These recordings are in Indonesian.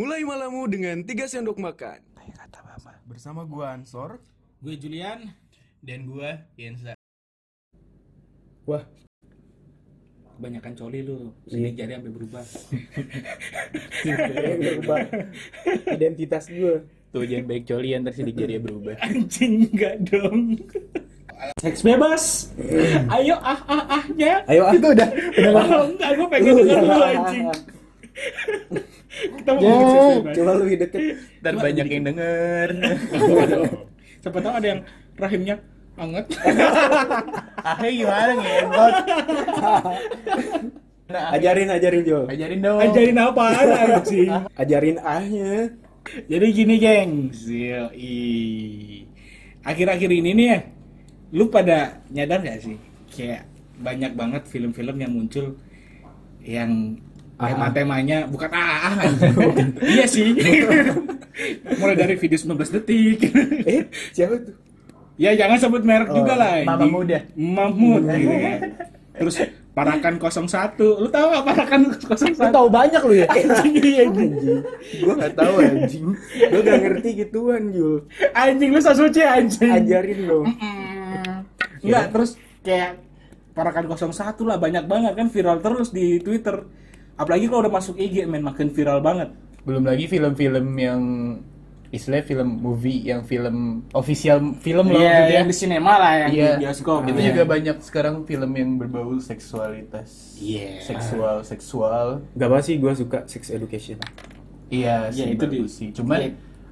Mulai malammu dengan 3 sendok makan. Bersama gua Ansor. Gue Julian dan gue Yensa. Wah. Kebanyakan coli lu, sidik jari sampai berubah. berubah identitas gue Tuh jangan baik coli ntar sidik jari berubah. Anjing enggak dong. Seks bebas. Ayo ah ah ahnya. ayo ah. Itu udah udah Oh, enggak, gue pengen denger dulu anjing. Kita mau bebas. coba lebih deket ntar banyak yang denger. Siapa tahu ada yang rahimnya anget. Akhirnya gimana ngentot? Nah, ajarin ajarin Jo ajarin dong. Ajarin apaan anjing? ajarin ahnya Jadi gini geng, Yoi. Akhir-akhir ini nih ya, lu pada nyadar gak sih? Kayak banyak banget film-film yang muncul yang tema-temanya bukan ah, ah anjing. iya sih. Mulai dari video 19 detik. eh siapa tuh ya jangan sebut merek Oh, juga lah. Mama muda. Mahmud gitu kan. Terus Parakan 01. Lu tahu gak Parakan 01? Lu tahu banyak lu ya? Anjing iya anjing. gue nggak tahu anjing gue gak ngerti gituan Jo Anjing lu so suci anjing. ajarin dong Enggak, terus kayak Parakan 01 lah banyak banget kan viral terus di Twitter. Apalagi kalau udah masuk IG men makin viral banget. Belum lagi film-film yang istilahnya film movie yang film official film loh Iya, gitu ya. yang di sinema lah yang Iya. di bioskop. Itu Iya. juga banyak sekarang film yang berbau seksualitas. Iya. Seksual, seksual. Gak apa sih gue suka sex education Iya, Iya, sih itu bagus di- sih. Cuman iya.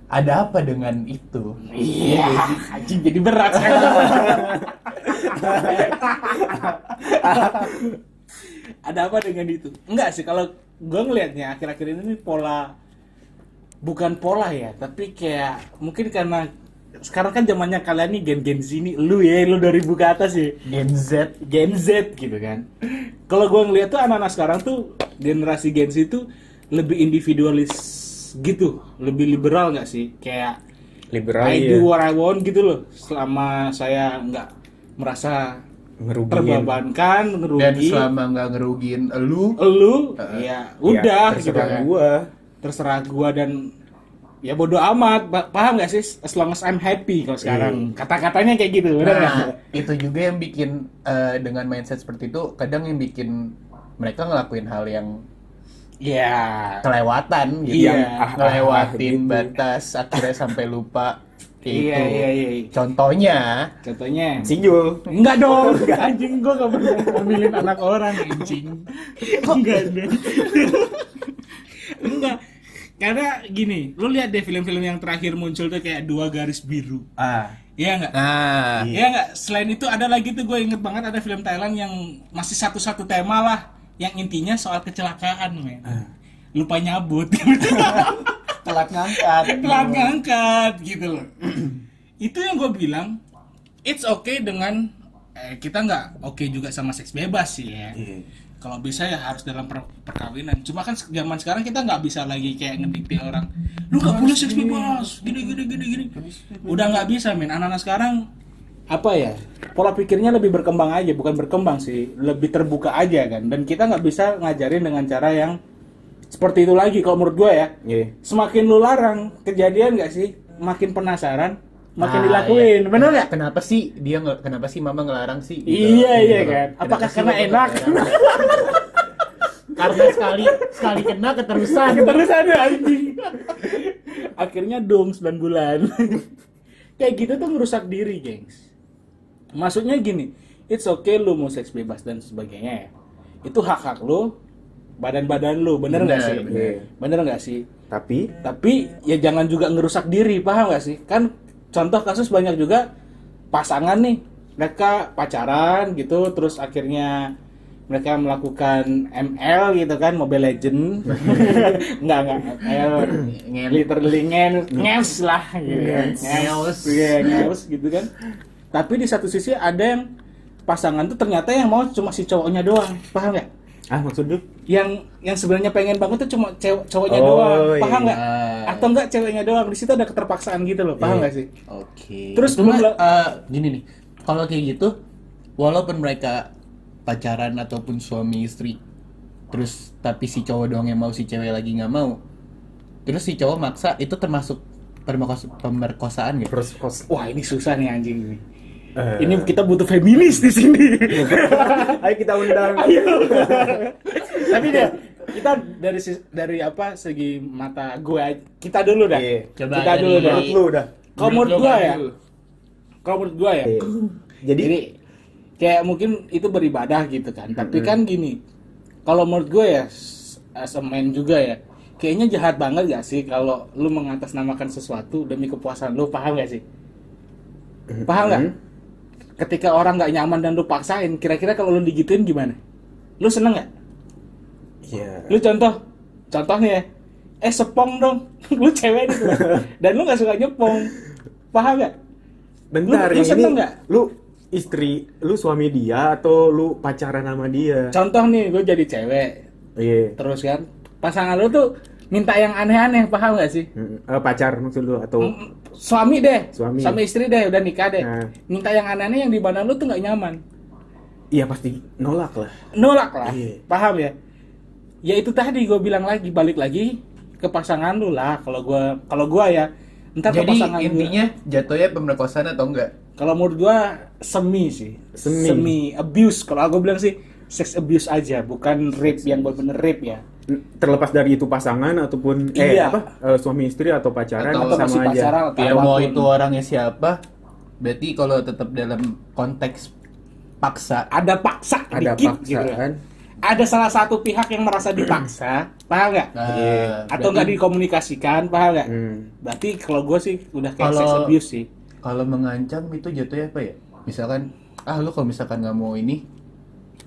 ada apa dengan itu? Iya, anjing jadi berat. Ada apa dengan itu? Enggak sih, kalau gue ngelihatnya akhir-akhir ini pola bukan pola ya, tapi kayak mungkin karena sekarang kan zamannya kalian nih gen-gen sini, lu ya, lu 2000 ke atas ya. Gen Z. Gen Z gitu kan. Kalau gue ngeliat tuh anak-anak sekarang tuh generasi Gen Z itu lebih individualis gitu, lebih liberal nggak sih? Kayak liberal I ya do what I want gitu loh. Selama saya nggak merasa ngerugiin terbebankan, Dan ngerugi, selama nggak ngerugiin elu, lu Uh, ya udah ya, gitu terserah kan. gue Terserah gua dan ya bodoh amat. Pa- Paham nggak sih? As long as I'm happy kalau sekarang. Kata-katanya kayak gitu, benar? Nah, itu juga yang bikin eh, dengan mindset seperti itu kadang yang bikin mereka ngelakuin hal yang Ya. kelewatan gitu. Iya. Yang Ah, ah, ngelewatin gitu. batas akhirnya sampai lupa itu. Iya, iya, iya. Contohnya Contohnya. si Jo Enggak dong, anjing gua gak pernah ngambilin anak orang anjing. Enggak dong. Enggak. Karena gini, lu lihat deh film-film yang terakhir muncul tuh kayak dua garis biru. ah Iya enggak? nah Iya enggak? Selain itu ada lagi tuh gue inget banget ada film Thailand yang masih satu-satu tema lah yang intinya soal kecelakaan, men. Lupa nyabut. telat ngangkat. telat ngangkat gitu loh. Itu yang gue bilang it's okay dengan eh, kita nggak oke juga sama seks bebas sih ya. Kalau bisa ya harus dalam per- perkawinan. Cuma kan zaman sekarang kita nggak bisa lagi kayak ngedikte orang lu nggak boleh seks bebas. Gini gini gini gini. Udah nggak bisa men. Anak-anak sekarang apa ya? Pola pikirnya lebih berkembang aja bukan berkembang sih. Lebih terbuka aja kan. Dan kita nggak bisa ngajarin dengan cara yang seperti itu lagi kalau menurut gue ya iya semakin lu larang kejadian nggak sih makin penasaran makin Ah, dilakuin iya. bener nggak Kenapa sih dia nge- kenapa sih mama ngelarang sih? Gitu. Iya, iya Gitu. kan. Kenapa Apakah karena enak? Karena sekali sekali kena keterusan. terus ada anjing akhirnya dong 9 bulan kayak gitu tuh ngerusak diri gengs maksudnya gini it's okay lu mau seks bebas dan sebagainya ya itu hak hak lu badan-badan lu bener nggak sih? bener. bener nggak sih? Tapi? Tapi ya jangan juga ngerusak diri paham gak sih? Kan contoh kasus banyak juga pasangan nih mereka pacaran gitu terus akhirnya mereka melakukan ML gitu kan Mobile Legend. Nggak nggak ML literally ngen nges lah gitu kan. Nges. nges iya, nges gitu kan. Tapi di satu sisi ada yang pasangan tuh ternyata yang mau cuma si cowoknya doang paham nggak ah maksud lu yang yang sebenarnya pengen banget tuh cuma cewek cowoknya Oh, doang iya. paham nggak Ah. atau enggak ceweknya doang di situ ada keterpaksaan gitu loh paham Iya. nggak sih Oke. Terus Cuma, eh, gini nih, kalau kayak gitu, walaupun mereka pacaran ataupun suami istri, terus tapi si cowok doang yang mau si cewek lagi nggak mau, terus si cowok maksa itu termasuk pemerkosaan gitu Terus kos. Wah ini susah nih anjing ini. Eh. Ini kita butuh feminis di sini. Ayo kita undang. Tapi deh kita dari dari apa segi mata gue kita dulu dah. Iya. Coba kita dari- dulu dah. Menurut lu udah. Kalau menurut gue ya, dulu. kalau menurut gue ya. Iya. Jadi, Jadi kayak mungkin itu beribadah gitu kan. Tapi kan gini, kalau menurut gue ya s- as a man juga ya, kayaknya jahat banget gak sih kalau lu mengatasnamakan sesuatu demi kepuasan lu, paham gak sih? Paham nggak? Hmm. Ketika orang nggak nyaman dan lu paksain, kira-kira kalau lu digituin gimana? Lu seneng nggak? Iya. Lu contoh, contohnya ya, eh sepong dong, lu cewek gitu, dan lu nggak suka nyepong, paham nggak? Bentar, Lu- lu seneng ini nggak? lu istri, lu suami dia atau lu pacaran sama dia? Contoh nih, lu jadi cewek, Iya. terus kan pasangan lu tuh minta yang aneh-aneh, paham nggak sih? Eh, pacar maksud lu atau Mm, Suami deh, Suami. istri deh, udah nikah deh, Nah. minta yang aneh-aneh yang di mana lu tuh nggak nyaman, iya pasti nolak lah. nolak lah, Iya. paham ya? Ya itu tadi gue bilang lagi, balik lagi ke pasangan lu lah. Kalau gua, kalau gua ya, ntar ke jadi pasangan gua. intinya jatuhnya pemerkosaan atau enggak Kalau menurut gua semi sih. Semi. abuse. Kalau aku bilang sih sex abuse aja, bukan rape yang benar-benar rape ya. Terlepas dari itu pasangan ataupun eh Iya. apa eh, suami istri atau pacaran Atau Atau masih sama aja. pacaran atau ya mau itu orangnya siapa berarti kalau tetap dalam konteks paksa ada paksa Ada dikit gitu. paksaan. Ada salah satu pihak yang merasa dipaksa, paham nggak? nah, Atau nggak dikomunikasikan, paham nggak? Hmm. Berarti kalau gue sih udah kayak Kalau- sex abuse sih. kalau mengancam itu jatuhnya apa ya misalkan ah lu kalau misalkan nggak mau ini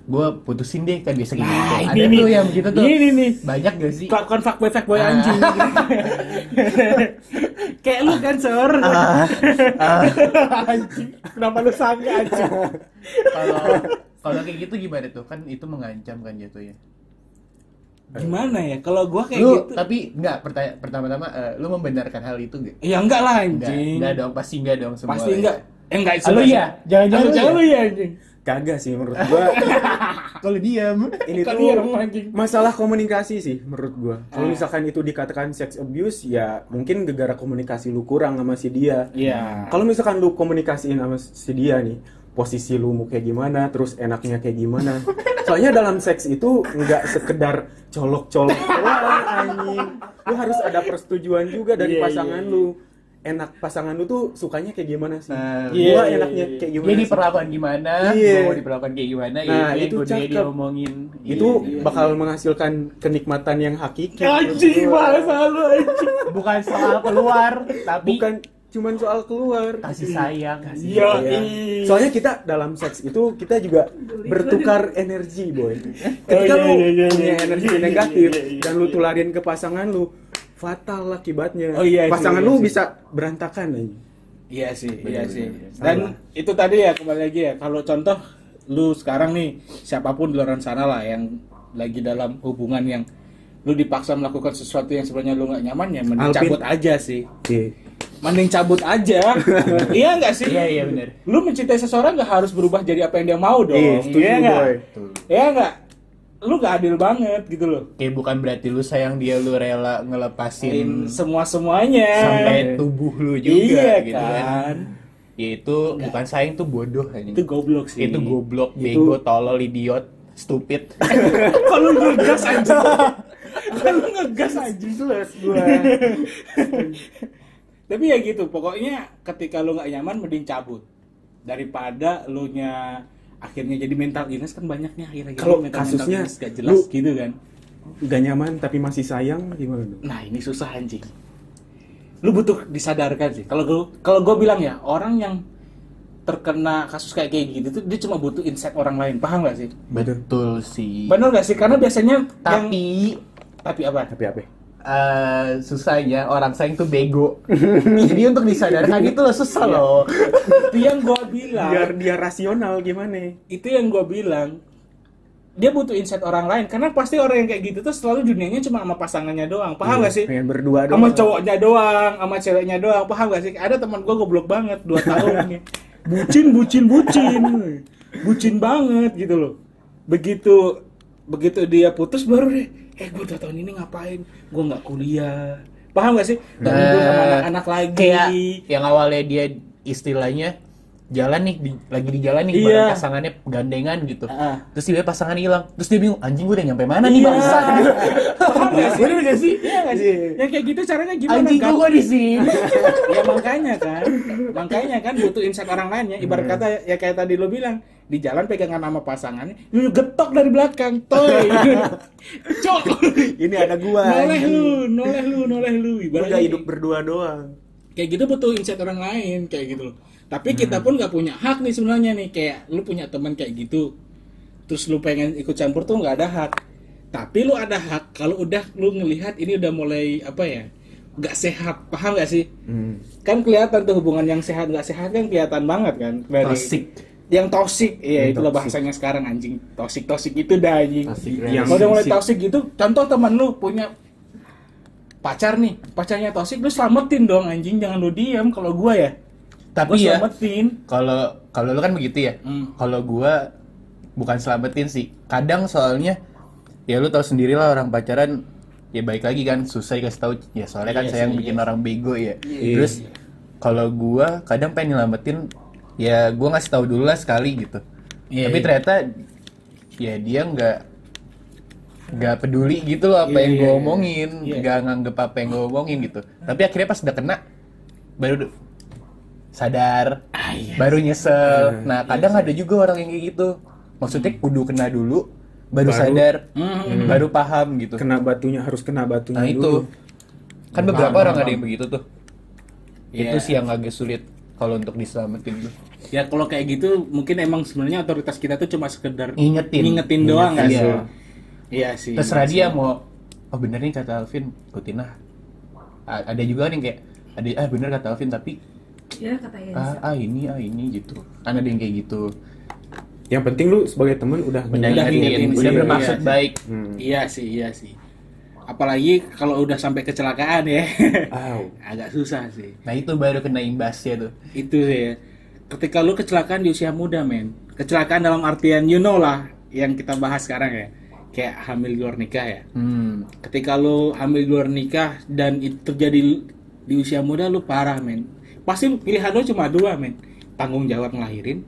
gue putusin deh kan biasa gitu Nah, ada ini tuh yang begitu tuh Ini nih. banyak gak sih Kelakuan fuckboy fuckboy Ah. anjing. kayak lu kan, Sor. Ah, anjing. Kenapa lu sangka anjing? kalau kalau kayak gitu gimana tuh kan itu mengancam kan jatuhnya Gimana ya? Kalau gua kayak lu gitu. tapi enggak pertanya pertama-tama eh, lu membenarkan hal itu gak Ya enggak lah enggak anjing. enggak dong pasti enggak dong semua Pasti ya. enggak. Eh enggak Ah, lu ya? Jangan-jangan lu jangan ya? lu ya anjing. Kagak sih menurut gua kalau diam ini tuh iya masalah komunikasi sih menurut gua. Kalau Ah. misalkan itu dikatakan sex abuse ya mungkin gara-gara komunikasi lu kurang sama si dia. Iya. Kalau misalkan lu komunikasiin sama si dia nih, posisi lu mau kayak gimana, terus enaknya kayak gimana. Soalnya dalam seks itu nggak sekedar colok-colok doang anjing. Lu harus ada persetujuan juga dari Iya, pasangan iya, lu. Enak pasangan lu tuh sukanya kayak gimana sih? Nah, Iya, gua iya, enaknya iya. kayak dia gimana sih? diperlakukan gimana Iya. gua mau diperlakukan kayak gimana Nah, ya itu kudu dia cakep. omongin Itu Iya. bakal menghasilkan kenikmatan yang hakiki. Anjing, bahasa lu anjing. bukan soal keluar tapi Bukan cuman soal keluar. kasih sayang Iya. Iya. Soalnya kita dalam seks itu kita juga bertukar energi, boy. Ketika iya, lu iya, iya, punya iya, energi iya, iya, negatif iya, iya, dan lu tularin ke pasangan lu, fatal akibatnya. Oh, iya sih, pasangan iya lu sih. bisa berantakan aja. Iya sih, iya sih. Dan itu tadi ya kembali lagi ya. Kalau contoh lu sekarang nih siapa pun di luar sana lah yang lagi dalam hubungan yang lu dipaksa melakukan sesuatu yang sebenarnya lu nggak nyaman ya mending Alvin. cabut aja sih. Oke. Mending cabut aja. iya nggak sih? iya iya benar Lu mencintai seseorang nggak harus berubah jadi apa yang dia mau dong. Iya, setuju, Iya nggak? boy. Iya nggak? Lu nggak adil banget gitu loh. kayak bukan berarti lu sayang dia lu rela ngelepasin Semua semuanya. sampai tubuh lu juga iya gitu kan. kan ya itu bukan sayang tuh bodoh ini Itu goblok sih. itu goblok Itu- bego tolol idiot stupid Kalau lu ngegas aja. Kalau lu ngegas aja jelas gua. Tapi ya gitu, pokoknya ketika lu nggak nyaman mending cabut daripada lu nya akhirnya jadi mental illness kan banyaknya akhirnya Kalau mental kasusnya, gak jelas lu- gitu kan. Gak nyaman tapi masih sayang gimana dong? Nah, ini susah anjing. Lu butuh disadarkan sih. Kalau gua kalau gua bilang ya, orang yang terkena kasus kayak kayak gitu tuh dia cuma butuh insight orang lain, paham gak sih? betul sih Benar gak sih? Karena biasanya yang tapi tapi apa? Tapi apa? Eh susahnya orang sayang tuh bego. Jadi untuk disadarkan itu loh susah loh. Itu yang gua bilang. Biar dia rasional gimana? itu yang gue bilang. Dia butuh insight orang lain karena pasti orang yang kayak gitu tuh selalu dunianya cuma sama pasangannya doang. Paham Iya, gak sih? Pengen berdua doang. sama cowoknya doang sama ceweknya doang. Paham gak sih? Ada teman gue goblok banget dua tahun nih bucin bucin bucin. Bucin banget gitu loh. Begitu begitu dia putus baru deh eh gue dua tahun ini ngapain? Gue nggak kuliah. Paham gak sih? Nggak ngumpul sama Nah, anak-anak lagi. kayak yang awalnya dia istilahnya jalan nih di- lagi di jalan nih Iya. bareng pasangannya gandengan gitu Ah. terus dia pasangan hilang terus dia bingung anjing gue udah nyampe mana nih Iya. bangsa sih? bener gak sih Iya gak sih? Ya kayak gitu caranya gimana anjing kan? gue di sini ya makanya kan makanya kan butuh insight orang lainnya ibarat kata ya kayak tadi lo bilang di jalan pegangan sama pasangannya lu getok dari belakang toy cok Ini ada gua. noleh lu noleh lu noleh lu ibaratnya gak hidup berdua doang. kayak gitu butuh insight orang lain kayak gitu loh tapi kita pun nggak punya hak nih sebenarnya nih kayak lu punya teman kayak gitu terus lu pengen ikut campur tuh nggak ada hak tapi lu ada hak kalau udah lu ngelihat ini udah mulai apa ya nggak sehat paham gak sih Hmm. kan kelihatan tuh hubungan yang sehat nggak sehat kan kelihatan banget kan dari Toxic. yang toxic iya Yang itulah toxic. bahasanya sekarang anjing toxic toxic itu dah anjing Yang kalau udah mulai toxic. toxic gitu contoh teman lu punya pacar nih pacarnya toxic lu selamatin dong anjing jangan lu diem kalau gua ya tapi gua ya kalau kalau lu kan begitu ya Hmm. kalau gua bukan selamatin sih kadang soalnya ya lu tahu sendiri lah orang pacaran ya baik lagi kan susah dikasih tahu ya soalnya kan Iya sayang sih, bikin iya. orang bego ya Iya. terus kalau gua kadang pengen nyelamatin ya gua ngasih tahu dulu lah sekali gitu Iya, tapi iya. ternyata ya dia nggak nggak peduli gitu loh apa Iya, yang iya, gue iya. omongin Iya. nggak nganggep apa yang gue omongin gitu tapi akhirnya pas udah kena baru sadar Ah, iya. baru nyesel. Nah kadang ada juga orang yang kayak gitu. Maksudnya kudu kena dulu baru, Baru- sadar Hmm. baru paham gitu. Kena batunya harus kena batunya nah itu. dulu. kan beberapa orang ada yang begitu tuh. Iya. itu sih yang agak sulit kalau untuk diselamatin tuh. Ya kalau kayak gitu mungkin emang sebenarnya otoritas kita tuh cuma sekedar Ngingetin. ngingetin doang nggak Iya. sih iya sih terserah iya dia mau oh bener nih kata Alvin. Ikutin lah. A- ada juga nih kayak ada ah bener kata Alvin tapi ya kata ah, ah ini ah ini gitu. Kan ada yang kayak gitu. Yang penting lu sebagai teman udah ngingetin, udah bermaksud iya. baik. Hmm. iya sih iya sih. Apalagi kalau udah sampai kecelakaan ya. Aw. agak susah sih. Nah itu baru kena imbasnya tuh. Itu sih ya. Ketika lu kecelakaan di usia muda men. Kecelakaan dalam artian you know lah yang kita bahas sekarang ya. Kayak hamil di luar nikah ya. Hmm. ketika lu hamil di luar nikah dan itu terjadi di usia muda lu parah men pasti pilihan lu cuma dua men tanggung jawab ngelahirin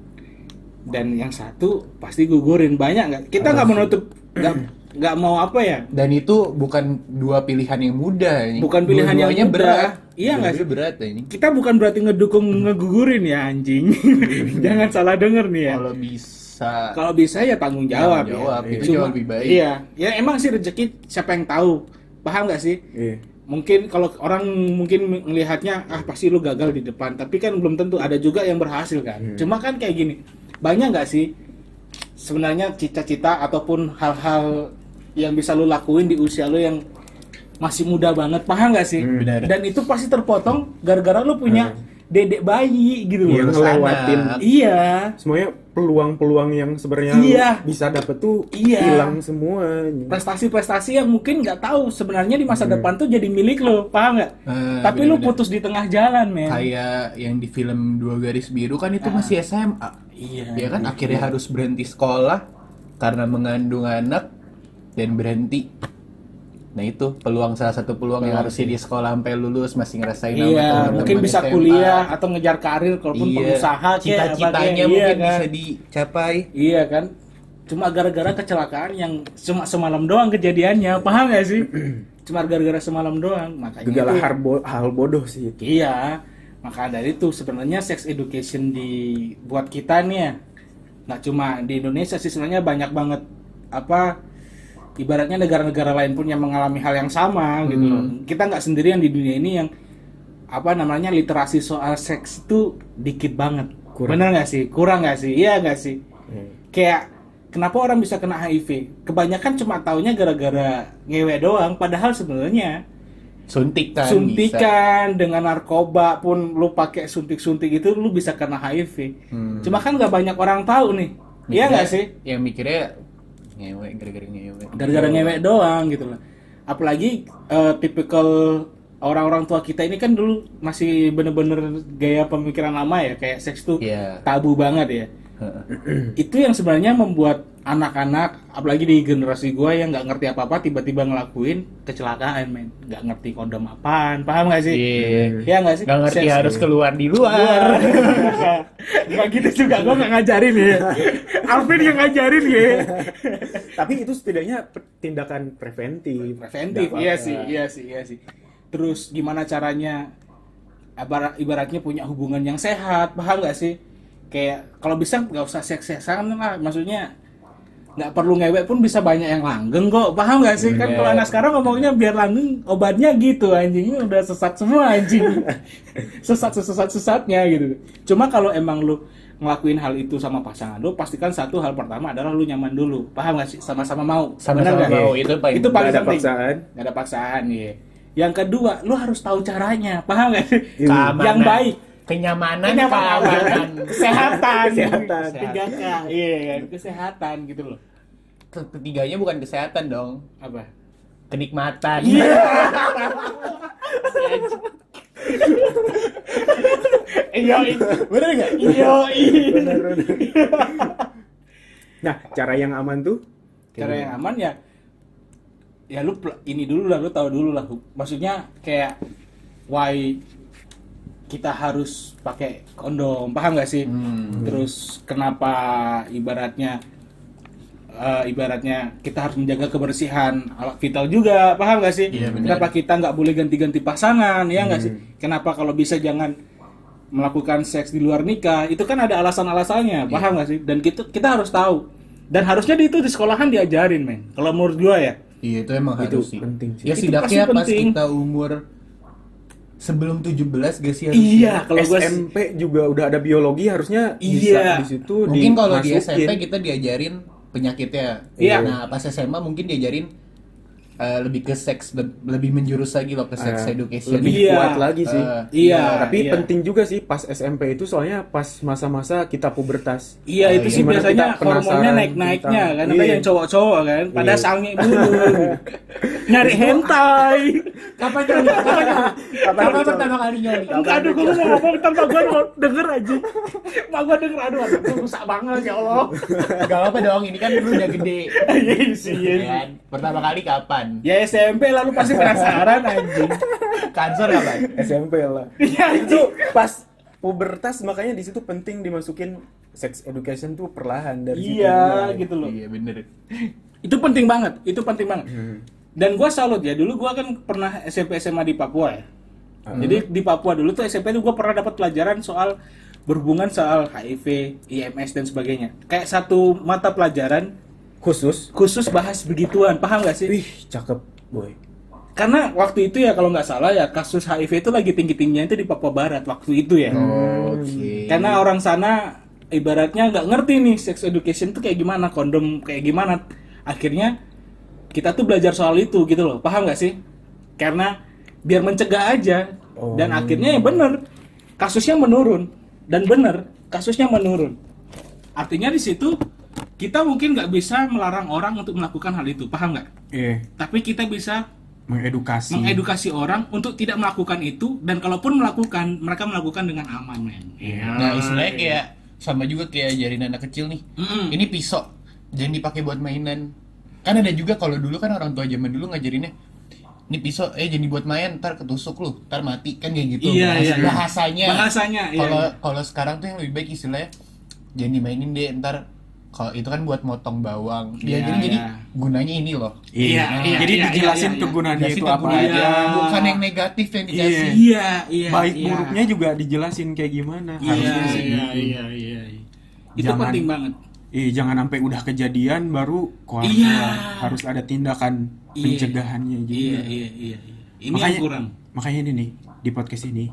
dan yang satu pasti gugurin banyak nggak kita nggak menutup nggak nggak mau apa ya dan itu bukan dua pilihan yang mudah ini. Bukan pilihan yang mudah. berat Iya nggak sih? Berat ini kita bukan berarti ngedukung ngegugurin ya anjing jangan salah denger nih ya kalau bisa kalau bisa ya tanggung jawab, Tanggung jawab, ya. itu jauh lebih baik. Iya, ya emang sih rezeki siapa yang tahu. Paham gak sih? Iya. Mungkin kalau orang mungkin melihatnya ah pasti lu gagal di depan, tapi kan belum tentu ada juga yang berhasil kan. Hmm. Cuma kan kayak gini. Banyak nggak sih sebenarnya cita-cita ataupun hal-hal yang bisa lu lakuin di usia lu yang masih muda banget, paham gak sih? Hmm, benar. Dan itu pasti terpotong gara-gara lu punya dedek bayi gitu loh. Iya. semuanya peluang-peluang yang sebenarnya Iya. bisa dapet tuh Iya. hilang semua. prestasi-prestasi yang mungkin nggak tahu sebenarnya di masa depan tuh jadi milik lo, paham nggak? Eh, Tapi lu bener-bener. putus di tengah jalan, men. kayak yang di film dua garis biru kan itu masih SMA Iya. ya kan akhirnya harus berhenti sekolah karena mengandung anak dan berhenti nah itu peluang salah satu peluang yang harusnya di sekolah sampai lulus masih ngerasain Iya, teman-teman mungkin bisa SMA. kuliah atau ngejar karir kalaupun iya. pengusaha kayak apa cita-citanya mungkin iya, kan? bisa dicapai Iya kan? Cuma gara-gara kecelakaan yang cuma semalam doang kejadiannya, paham gak sih? Cuma gara-gara semalam doang, makanya lah itu- hal, bo- hal bodoh sih itu. Iya, maka dari itu sebenarnya sex education di buat kita nih ya, nggak cuma di Indonesia sih sebenarnya banyak banget apa ibaratnya negara-negara lain pun yang mengalami hal yang sama gitu loh. Kita nggak sendirian di dunia ini yang apa namanya literasi soal seks itu dikit banget. Kurang. Bener nggak sih? Kurang nggak sih? Iya nggak sih? Hmm. Kayak kenapa orang bisa kena HIV? Kebanyakan cuma taunya gara-gara ngewe doang, padahal sebenarnya suntikan bisa. suntikan dengan narkoba pun lu pakai suntik-suntik itu lu bisa kena HIV. Hmm. Cuma kan nggak banyak orang tahu nih. Iya nggak sih? yang mikirnya ngewe gara-gara ngewe Gara-gara ngewek doang gitu loh. Apalagi eh, tipikal orang-orang tua kita ini kan dulu masih bener-bener gaya pemikiran lama ya kayak seks tuh Iya. tabu banget ya. itu yang sebenarnya membuat anak-anak apalagi di generasi gua yang nggak ngerti apa-apa tiba-tiba ngelakuin kecelakaan men. Nggak ngerti kondom apaan paham nggak sih? Iya. ya nggak sih? Gak ngerti Seks- harus keluar di luar. nggak gitu juga gua nggak ngajarin ya. Alvin yang ngajarin ya. Tapi itu setidaknya tindakan preventif. preventif Nggak iya sih iya sih iya sih. Terus gimana caranya? Ibarat ibaratnya punya hubungan yang sehat paham nggak sih? Kayak kalau bisa nggak usah seks-seksan lah maksudnya nggak perlu ngewek pun bisa banyak yang langgeng kok. Paham nggak sih? Kan kalau anak sekarang ngomongnya biar langgeng obatnya gitu. Anjing ini udah sesat semua anjing. Sesat sesat sesatnya gitu. Cuma kalau emang lu ngelakuin hal itu sama pasangan lu pastikan satu hal pertama adalah lu nyaman dulu. Paham nggak sih? Sama-sama mau. Sama-sama nggak? mau, itu paling itu paling Nggak ada penting paksaan. nggak ada paksaan ya yang kedua lu harus tahu caranya. Paham nggak sih? Keamanan. yang baik Kenyamanan, Kenyamanan, keamanan. kesehatan Kesehatan. tiga K iya kan kesehatan gitu loh Ketiganya bukan kesehatan dong. apa Kenikmatan. Iya. Iya, Bener gak? iya. Nah, cara yang aman tuh Cara yang aman ya, ya lu ini dulu lah, lu tahu dulu lah. Maksudnya kayak why kita harus pakai kondom, paham gak sih? Hmm. Terus kenapa ibaratnya eh, ibaratnya kita harus menjaga kebersihan alat vital juga, paham gak sih? Iya, benar. kenapa kita nggak boleh ganti-ganti pasangan, ya nggak sih? Kenapa kalau bisa jangan melakukan seks di luar nikah? Itu kan ada alasan-alasannya, paham gak sih? Dan kita kita harus tahu. Dan harusnya di itu di sekolahan diajarin, men. Kalau menurut gua ya. Iya itu emang Itu harus sih. penting sih. Ya Itu setidaknya pas penting. kita umur sebelum 17 gak sih harusnya? Iya, kalau gua SMP juga udah ada biologi harusnya Iya. bisa di situ Mungkin kalau di. SMP kita diajarin penyakitnya. Iya. Nah, pas SMA mungkin diajarin eh, lebih ke seks le- lebih menjurus lagi loh ke sex Eh, education. lebih Iya. kuat lagi sih. Eh, iya, Tapi iya. penting juga sih pas SMP itu soalnya pas masa-masa kita pubertas. Iya itu iya. sih Gimana biasanya hormonnya naik-naiknya tentang- kan Iya. yang cowok-cowok kan pada Iya. sange dulu nyari hentai Kapan nyoli? Kapan pertama kali? Enggak aduh gue mau ngomong mak gue mau denger aja mak gue denger aduh aduh gue rusak banget ya Allah Gak apa dong, ini kan lu udah gede. Iya sih iya Ya kan? Pertama kali kapan? Ya SMP lalu pasti penasaran anjing Kanser kapan? SMP lah. Iya, itu pas pubertas makanya di situ penting dimasukin sex education tuh perlahan dari situ iya mulai. gitu loh Iya bener. itu penting banget itu penting banget Hmm. dan gue salut ya dulu gue kan pernah SMP SMA di Papua ya Hmm. jadi di Papua dulu tuh SMP tuh gue pernah dapat pelajaran soal berhubungan soal HIV, IMS dan sebagainya kayak satu mata pelajaran Khusus. khusus bahas begituan paham gak sih Wih, cakep, boy. karena waktu itu ya kalau nggak salah ya kasus HIV itu lagi tinggi tingginya itu di Papua Barat waktu itu ya Oke. karena orang sana ibaratnya nggak ngerti nih sex education tuh kayak gimana kondom kayak gimana akhirnya kita tuh belajar soal itu gitu loh paham nggak sih karena biar mencegah aja Oh. dan akhirnya ya bener kasusnya menurun dan bener kasusnya menurun artinya di situ kita mungkin nggak bisa melarang orang untuk melakukan hal itu paham nggak Iya, tapi kita bisa mengedukasi. mengedukasi orang untuk tidak melakukan itu dan kalaupun melakukan mereka melakukan dengan aman men Iya. Nah istilahnya kayak sama juga kayak ajarin anak kecil nih. Mm-mm. Ini pisau, jangan dipakai buat mainan. Kan ada juga kalau dulu kan orang tua zaman dulu ngajarinnya ini pisau, eh jangan dibuat main, ntar ketusuk lu, ntar mati kan kayak gitu. Iya, Bahasa- iya, iya. Bahasanya. Bahasanya, iya, Kalau iya. kalau sekarang tuh yang lebih baik istilahnya jangan dimainin deh, ntar kalau itu kan buat motong bawang. Dia Iya, jadi jadi iya. gunanya ini loh. Iya, iya, Jadi iya, dijelasin iya, iya. kegunaannya Jelasin itu apa kegunaannya, aja. bukan yang negatif yang dikasih. Iya, iya. Baik iya. buruknya juga dijelasin kayak gimana. Iya, Harusnya sih iya, iya, iya, iya. Itu Jangan- penting banget. Iya, jangan sampai udah kejadian baru keluar. Iya. Harus ada tindakan Iya. pencegahannya juga. Iya, iya, iya. iya. Ini makanya, yang kurang. Makanya ini nih di podcast ini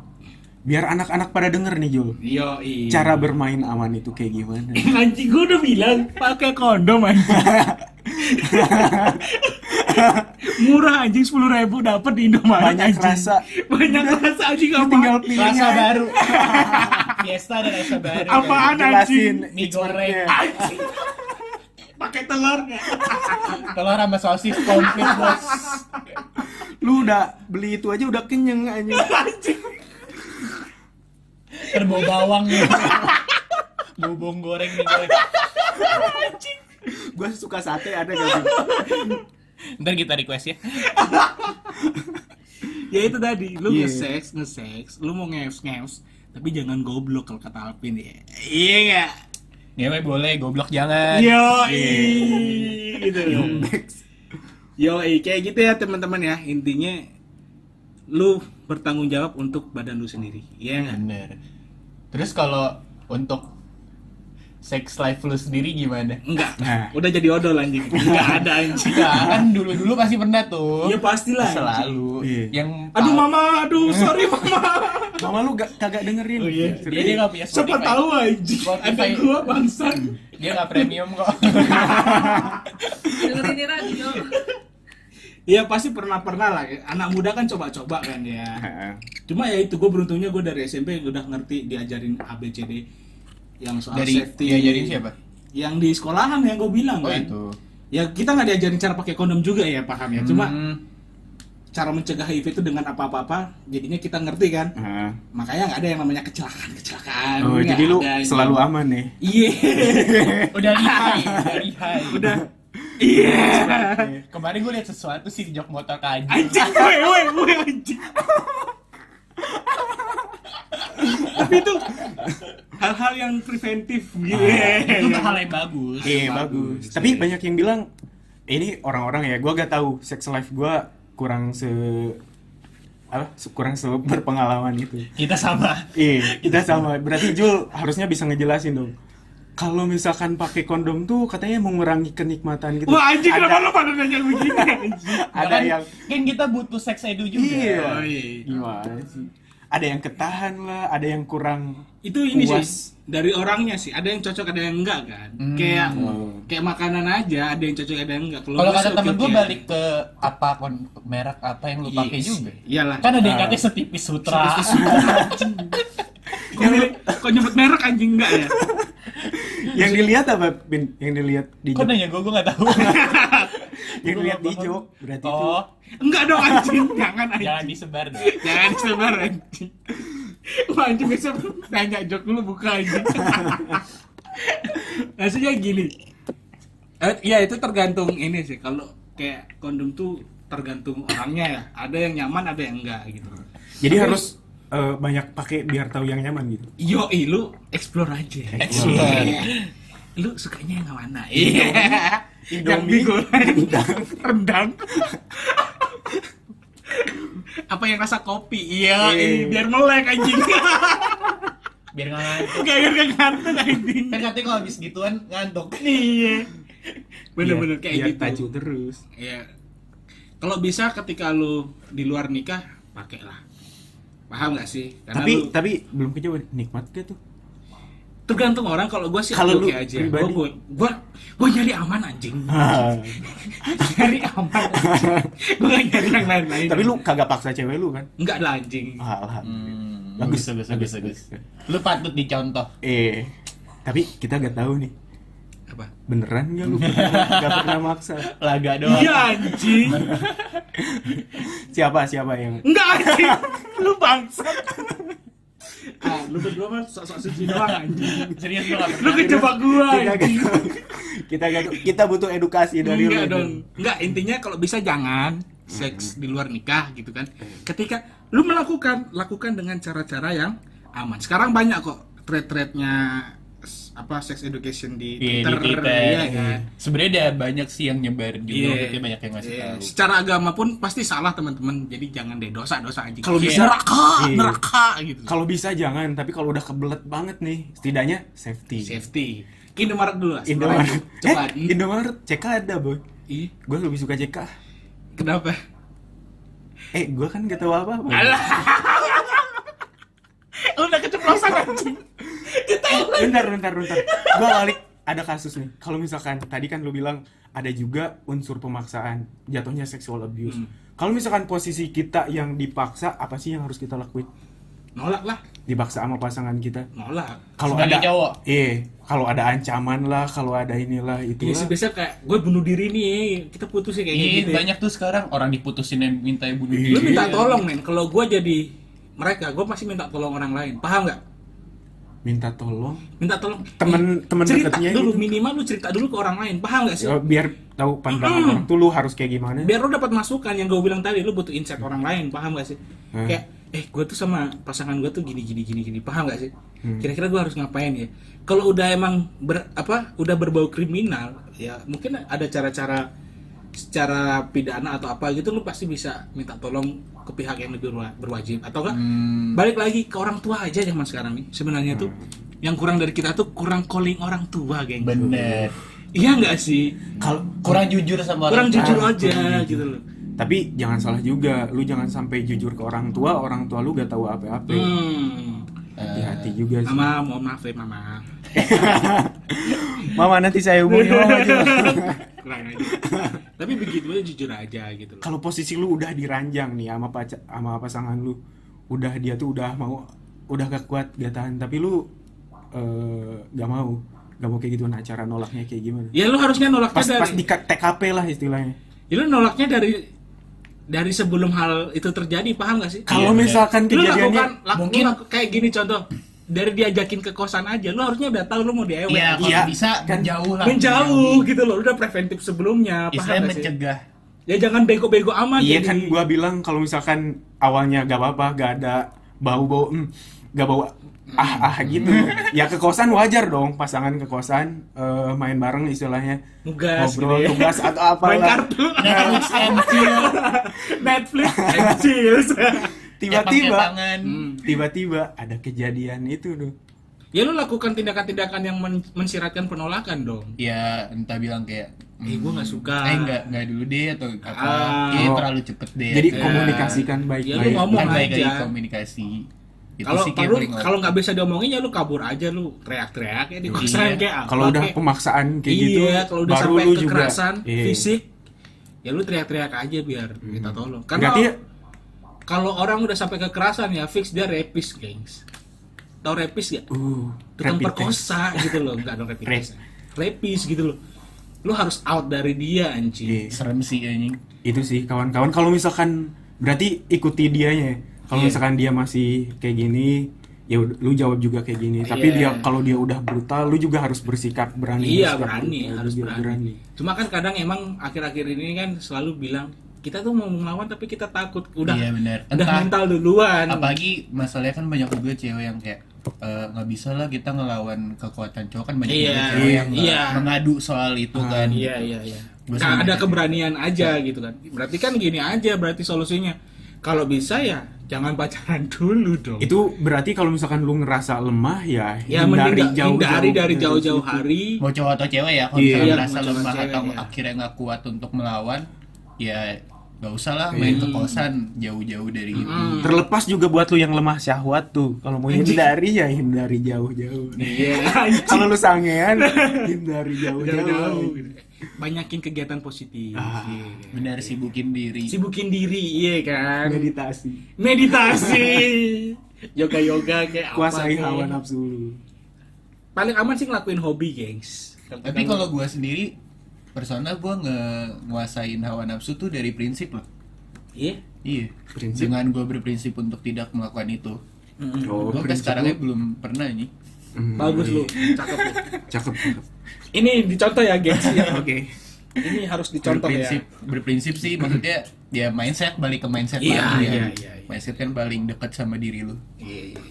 biar anak-anak pada denger nih Jul. Iya, iya. Cara bermain aman itu kayak gimana? anjing gue udah bilang pakai kondom anjing. Murah anjing sepuluh ribu dapat di Indomaret. Banyak anjing. rasa. Banyak rasa anjing apa? Tinggal pilih Rasa baru. Fiesta ada rasa baru. Apaan Jelasin anjing? Mie goreng. Anjing. Pakai telurnya. Telur sama sosis komplit bos. Lu udah beli itu aja udah kenyang aja. Anjing. Terbau bawang ya. Bobong goreng nih goreng. Gue suka sate ada gak sih? Ntar kita request ya. ya itu tadi lu Iya. nge-sex nge-sex lu mau ngeus-ngeus tapi jangan goblok kalau kata Alvin ya iya nggak Ngewe boleh, goblok jangan. yo Iya. gitu yo kayak gitu ya teman-teman ya intinya lu bertanggung jawab untuk badan lu sendiri iya nggak Bener. Terus kalau untuk sex life lu sendiri gimana? enggak Nah. udah jadi odol anjing enggak ada anjing Enggak, kan dulu-dulu pasti pernah tuh. ya pastilah Selalu. Iya. Yang aduh mama aduh sorry mama Mama lu gak, kagak dengerin. Oh, iya. Dia dia nggak punya siapa tahu anjing ada gua bangsat Dia nggak premium kok. dengerin di radio Iya pasti pernah pernah lah. Anak muda kan coba-coba kan ya. Heeh. Cuma ya itu gue beruntungnya gue dari SMP udah ngerti diajarin ABCD yang soal Dari safety. diajarin siapa? Yang di sekolahan yang gue bilang Oh kan. itu. Ya kita nggak diajarin cara pakai kondom juga ya paham ya. Cuma Hmm. cara mencegah HIV itu dengan apa-apa jadinya kita ngerti kan. Heeh. Makanya nggak ada yang namanya kecelakaan kecelakaan. Oh, jadi lu selalu aman nih. Iya. Udah lihai, udah lihai. udah. Iya. Kemarin gue liat sesuatu sih di jok motor kaji. Anjing, woi, woi, woi, anjing. Tapi itu hal-hal yang preventif gitu. Itu hal yang bagus. Iya bagus. Tapi banyak yang bilang ini orang-orang ya, gua gak tahu sex life gua kurang se apa kurang se berpengalaman itu. Kita sama. Iya, kita sama. Berarti Jul harusnya bisa ngejelasin dong. Kalau misalkan pakai kondom tuh katanya mengurangi kenikmatan gitu. Wah anjing kenapa lu pada nanya begini anjing? ada kan, yang kan kita butuh sex edu juga. Iya. Oh, iya. gimana sih? Ada yang ketahan lah, ada yang kurang Itu ini Puas. sih dari orangnya sih. Ada yang cocok, ada yang enggak kan. Hmm. Kayak Oh. kayak makanan aja, ada yang cocok, ada yang enggak. Kalau kata temen gue balik ke apa kon merek apa yang lu pakai Yes. juga. Iyalah. Kan ada yang katanya setipis sutra. Kok nyebut- Kok nyebut merek anjing enggak ya? Yang dilihat apa, Bin? Yang dilihat di Kok nanya gue gue nggak tahu. Yang dilihat di jok berarti itu Oh, Enggak dong anjing, jangan anjing. jangan disebar dong. Jangan disebar anjing. Wah anjing besok nanya jok dulu buka anjing. Maksudnya gini. Eh, Iya itu tergantung ini sih. Kalau kayak kondom tuh tergantung orangnya ya. Ada yang nyaman, ada yang enggak gitu. Jadi Tapi- harus eh, banyak pakai biar tahu yang nyaman gitu. Yo, lu explore aja. Explore. Iya. Lu sukanya yang mana? Iya. Yang Indomie. digoreng, rendang. Apa yang rasa kopi? Iya, Iya. ih, biar melek anjing. Biar nggak ngantuk. Kayak biar ngantuk anjing. Kan katanya kalau habis gituan ngantuk. Iya. Bener-bener Biar- kayak biar gitu. tajuk terus. Iya. Kalau bisa ketika lu di luar nikah, pakailah. Paham gak sih? Karena tapi lu- tapi belum kejauhan nikmat gak tuh? tergantung orang kalau gue sih Kalau oke lu aja. pribadi? Gue gue gue nyari aman anjing. nyari aman. gue gak nyari yang lain-lain. tapi lu kagak paksa cewek lu kan? enggak lah anjing. Alhamdulillah. bagus, bagus, bagus, bagus. Lu patut dicontoh. Eh, tapi kita gak tahu nih? Beneran gak lu pernah, gak pernah maksa? Laga doang. Iya anjing. Siapa siapa yang Enggak anjing. lu bangsat. ah, lu berdua mah sok-sok suci doang anjing. Serius lu nggak Lu kejebak gua kita anjing. gak kita gak kita butuh edukasi dari Enggak lu. dong. Enggak, intinya kalau bisa jangan seks di luar nikah gitu kan. Ketika lu melakukan, lakukan dengan cara-cara yang aman. Sekarang banyak kok thread-threadnya apa sex education di Iya, Twitter, di Twitter. iya kan. Sebenarnya ada banyak sih yang nyebar juga, Iya. maksudnya banyak yang ngasih Iya. tahu. Secara agama pun pasti salah teman-teman. Jadi jangan deh dosa-dosa anjing. Kalau bisa- neraka, Iya. neraka gitu. Kalau bisa jangan, tapi kalau udah kebelet banget nih, setidaknya safety. Safety. Indomaret dulu lah. Indomaret. Cepat. Eh, Indomaret CK ada, Boy. Ih, Gue lebih suka CK. kenapa? Eh, gue kan gak tahu apa-apa. Alah. Lu udah keceplosan anjing. Bentar, bentar, bentar. Gue balik ada kasus nih. Kalau misalkan tadi kan lu bilang ada juga unsur pemaksaan, jatuhnya sexual abuse. Hmm. Kalau misalkan posisi kita yang dipaksa, apa sih yang harus kita lakuin? Nolak lah. Dipaksa sama pasangan kita. Nolak. Kalau ada cowok. Iya, kalau ada ancaman lah, kalau ada inilah Iya itulah. sih biasa kayak gue bunuh diri nih, kita putus ya kayak Iya, gitu. ya. banyak tuh sekarang orang diputusin yang minta bunuh Iya. diri. Lu minta tolong men, kalau gue jadi mereka, gue pasti minta tolong orang lain. Paham nggak? Minta tolong. Minta tolong. Temen- Eh, temen cerita deketnya dulu gitu. minimal lu cerita dulu ke orang lain. Paham gak sih? Ya, biar tahu pandangan orang. Tuh lu harus kayak gimana? Biar lu dapat masukan yang gue bilang tadi lu butuh insight orang lain. Paham gak sih? Hmm. kayak eh gue tuh sama pasangan gue tuh gini gini gini gini. Paham gak sih? Hmm. kira-kira gue harus ngapain ya? Kalau udah emang ber, apa udah berbau kriminal ya mungkin ada cara-cara secara pidana atau apa gitu lu pasti bisa minta tolong ke pihak yang lebih berwa- berwajib. Atau enggak Hmm, balik lagi ke orang tua aja zaman sekarang nih sebenarnya tuh. Yang kurang dari kita tuh kurang calling orang tua geng. Bener. iya nggak sih? Kalau Kurang jujur sama kurang orang jujur tua. aja gitu loh. Tapi jangan salah juga lu jangan sampai jujur ke orang tua orang tua lu gak tahu apa-apa. Hmm. hati-hati juga sih. Mama mohon maaf ya mama. Mama nanti saya hubungi. Mama juga kurang aja jujur aja gitu loh. Kalau posisi lu udah diranjang nih sama pacar sama pasangan lu udah dia tuh udah mau udah gak kuat gak tahan tapi lu eh, gak mau gak mau kayak gitu nah cara nolaknya kayak gimana? Ya lu harusnya nolaknya pas dari pas di TKP lah istilahnya. Ya lu nolaknya dari dari sebelum hal itu terjadi paham gak sih? Kalau bener. misalkan lu lakukan kejadiannya laku, mungkin- laku- kayak gini contoh dari diajakin ke kosan aja lu harusnya udah tahu lu mau diewek Iya, kalau Iya, bisa kan. menjauh lah. menjauh gitu loh lu udah preventif sebelumnya paham Istilahnya sih? mencegah. Ya jangan bego-bego amat iya jadi- kan gua bilang kalau misalkan awalnya gak apa-apa gak ada bau-bau hmm, gak bawa ah ah gitu ya ke kosan wajar dong pasangan ke kosan eh, main bareng istilahnya Nugas ngobrol gitu ya. tugas atau apa main kartu Netflix and chill. Netflix and chills tiba-tiba. Hmm. tiba-tiba ada kejadian itu tuh ya lu lakukan tindakan-tindakan yang men- mensiratkan penolakan dong Ya entah bilang kayak eh gua nggak suka Eh enggak enggak dulu deh atau apa. Ah. Oh. terlalu cepet deh. jadi Ya. komunikasikan Ya, lu baik-baik ngomong kan baik aja. lagi komunikasi. Itu kalau sih kayak perlu kalau nggak bisa diomongin ya lu kabur aja lu teriak-teriak ya di kosan Iya. kayak kalau udah kayak- pemaksaan kayak gitu iya kalau udah baru sampai lu juga kekerasan Iya. fisik ya lu teriak-teriak aja biar kita tolong karena berarti kalau orang udah sampai kekerasan ya fix dia rapis gengs tau rapis gak uh tukang rapid test. perkosa gitu loh nggak dong rapid Rap. test rapis gitu loh lu harus out dari dia anjing Iya. serem sih anjing. itu sih kawan-kawan kalau misalkan berarti ikuti dianya kalau Iya. misalkan dia masih kayak gini ya lu jawab juga kayak gini tapi Iya. dia kalau dia udah brutal lu juga harus bersikap berani iya bersikap berani brutal harus juga berani. cuma kan kadang emang akhir-akhir ini kan selalu bilang kita tuh mau melawan tapi kita takut udah Iya benar. udah mental duluan apalagi masalahnya kan banyak juga cewek yang kayak eh, nggak bisa lah kita ngelawan kekuatan cowok kan banyak Iya, juga cewek yang iya. mengadu soal itu kan. Iya iya iya. Ada keberanian aja gitu kan. Berarti kan gini aja berarti solusinya. Kalau bisa ya jangan pacaran dulu dong. itu berarti kalau misalkan lu ngerasa lemah ya ya hindari mending jauh hindari dari jauh-jauh hari. Mau cowok atau cewek ya, kalau Iya. misalnya Iya, cowok lemah cewek, atau iya. akhirnya nggak kuat untuk melawan, ya nggak usah lah main ke kosan jauh-jauh dari itu. Hmm. terlepas juga buat lu yang lemah syahwat tuh kalau mau hindari ya hindari jauh-jauh Iya. kalau lu sangean hindari jauh-jauh. Banyakin kegiatan positif. Ah. Iya. Benar sibukin diri. Sibukin diri, iya kan. meditasi Meditasi. Yoga-yoga kayak kuasai apa hawa nafsu lu Paling aman sih ngelakuin hobi, gengs. Tapi kalau gua sendiri personal gua nge nguasain hawa nafsu tuh dari prinsip loh. Iya. Iya. Prinsip? Dengan gua berprinsip untuk tidak melakukan itu. Mm-mm. Oh, lu. belum pernah nih. Hmm, Bagus iya. lu, cakep lu. cakep cakep Ini dicontoh ya, gengs. Ya. oke Ini harus dicontoh berprinsip ya. berprinsip sih maksudnya ya mindset balik ke mindset Iya, lagi ya. iya, iya, iya. Mindset kan paling dekat sama diri lu. Iya, iya.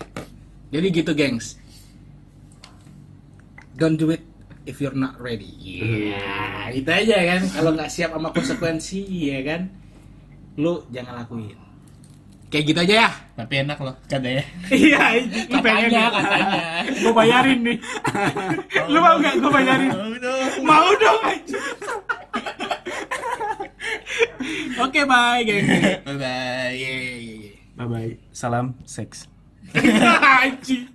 Jadi gitu, gengs. Don't do it if you're not ready. Iya, itu aja kan. Kalau nggak siap sama konsekuensi, ya kan, lu jangan lakuin. Kayak gitu aja ya. Tapi enak loh katanya. Iya, Katanya, ya. katanya. Gue bayarin nih. lu mau nggak gue bayarin? Mau dong. Oke, bye, gengs. Bye bye. Bye bye salam seks Anjing.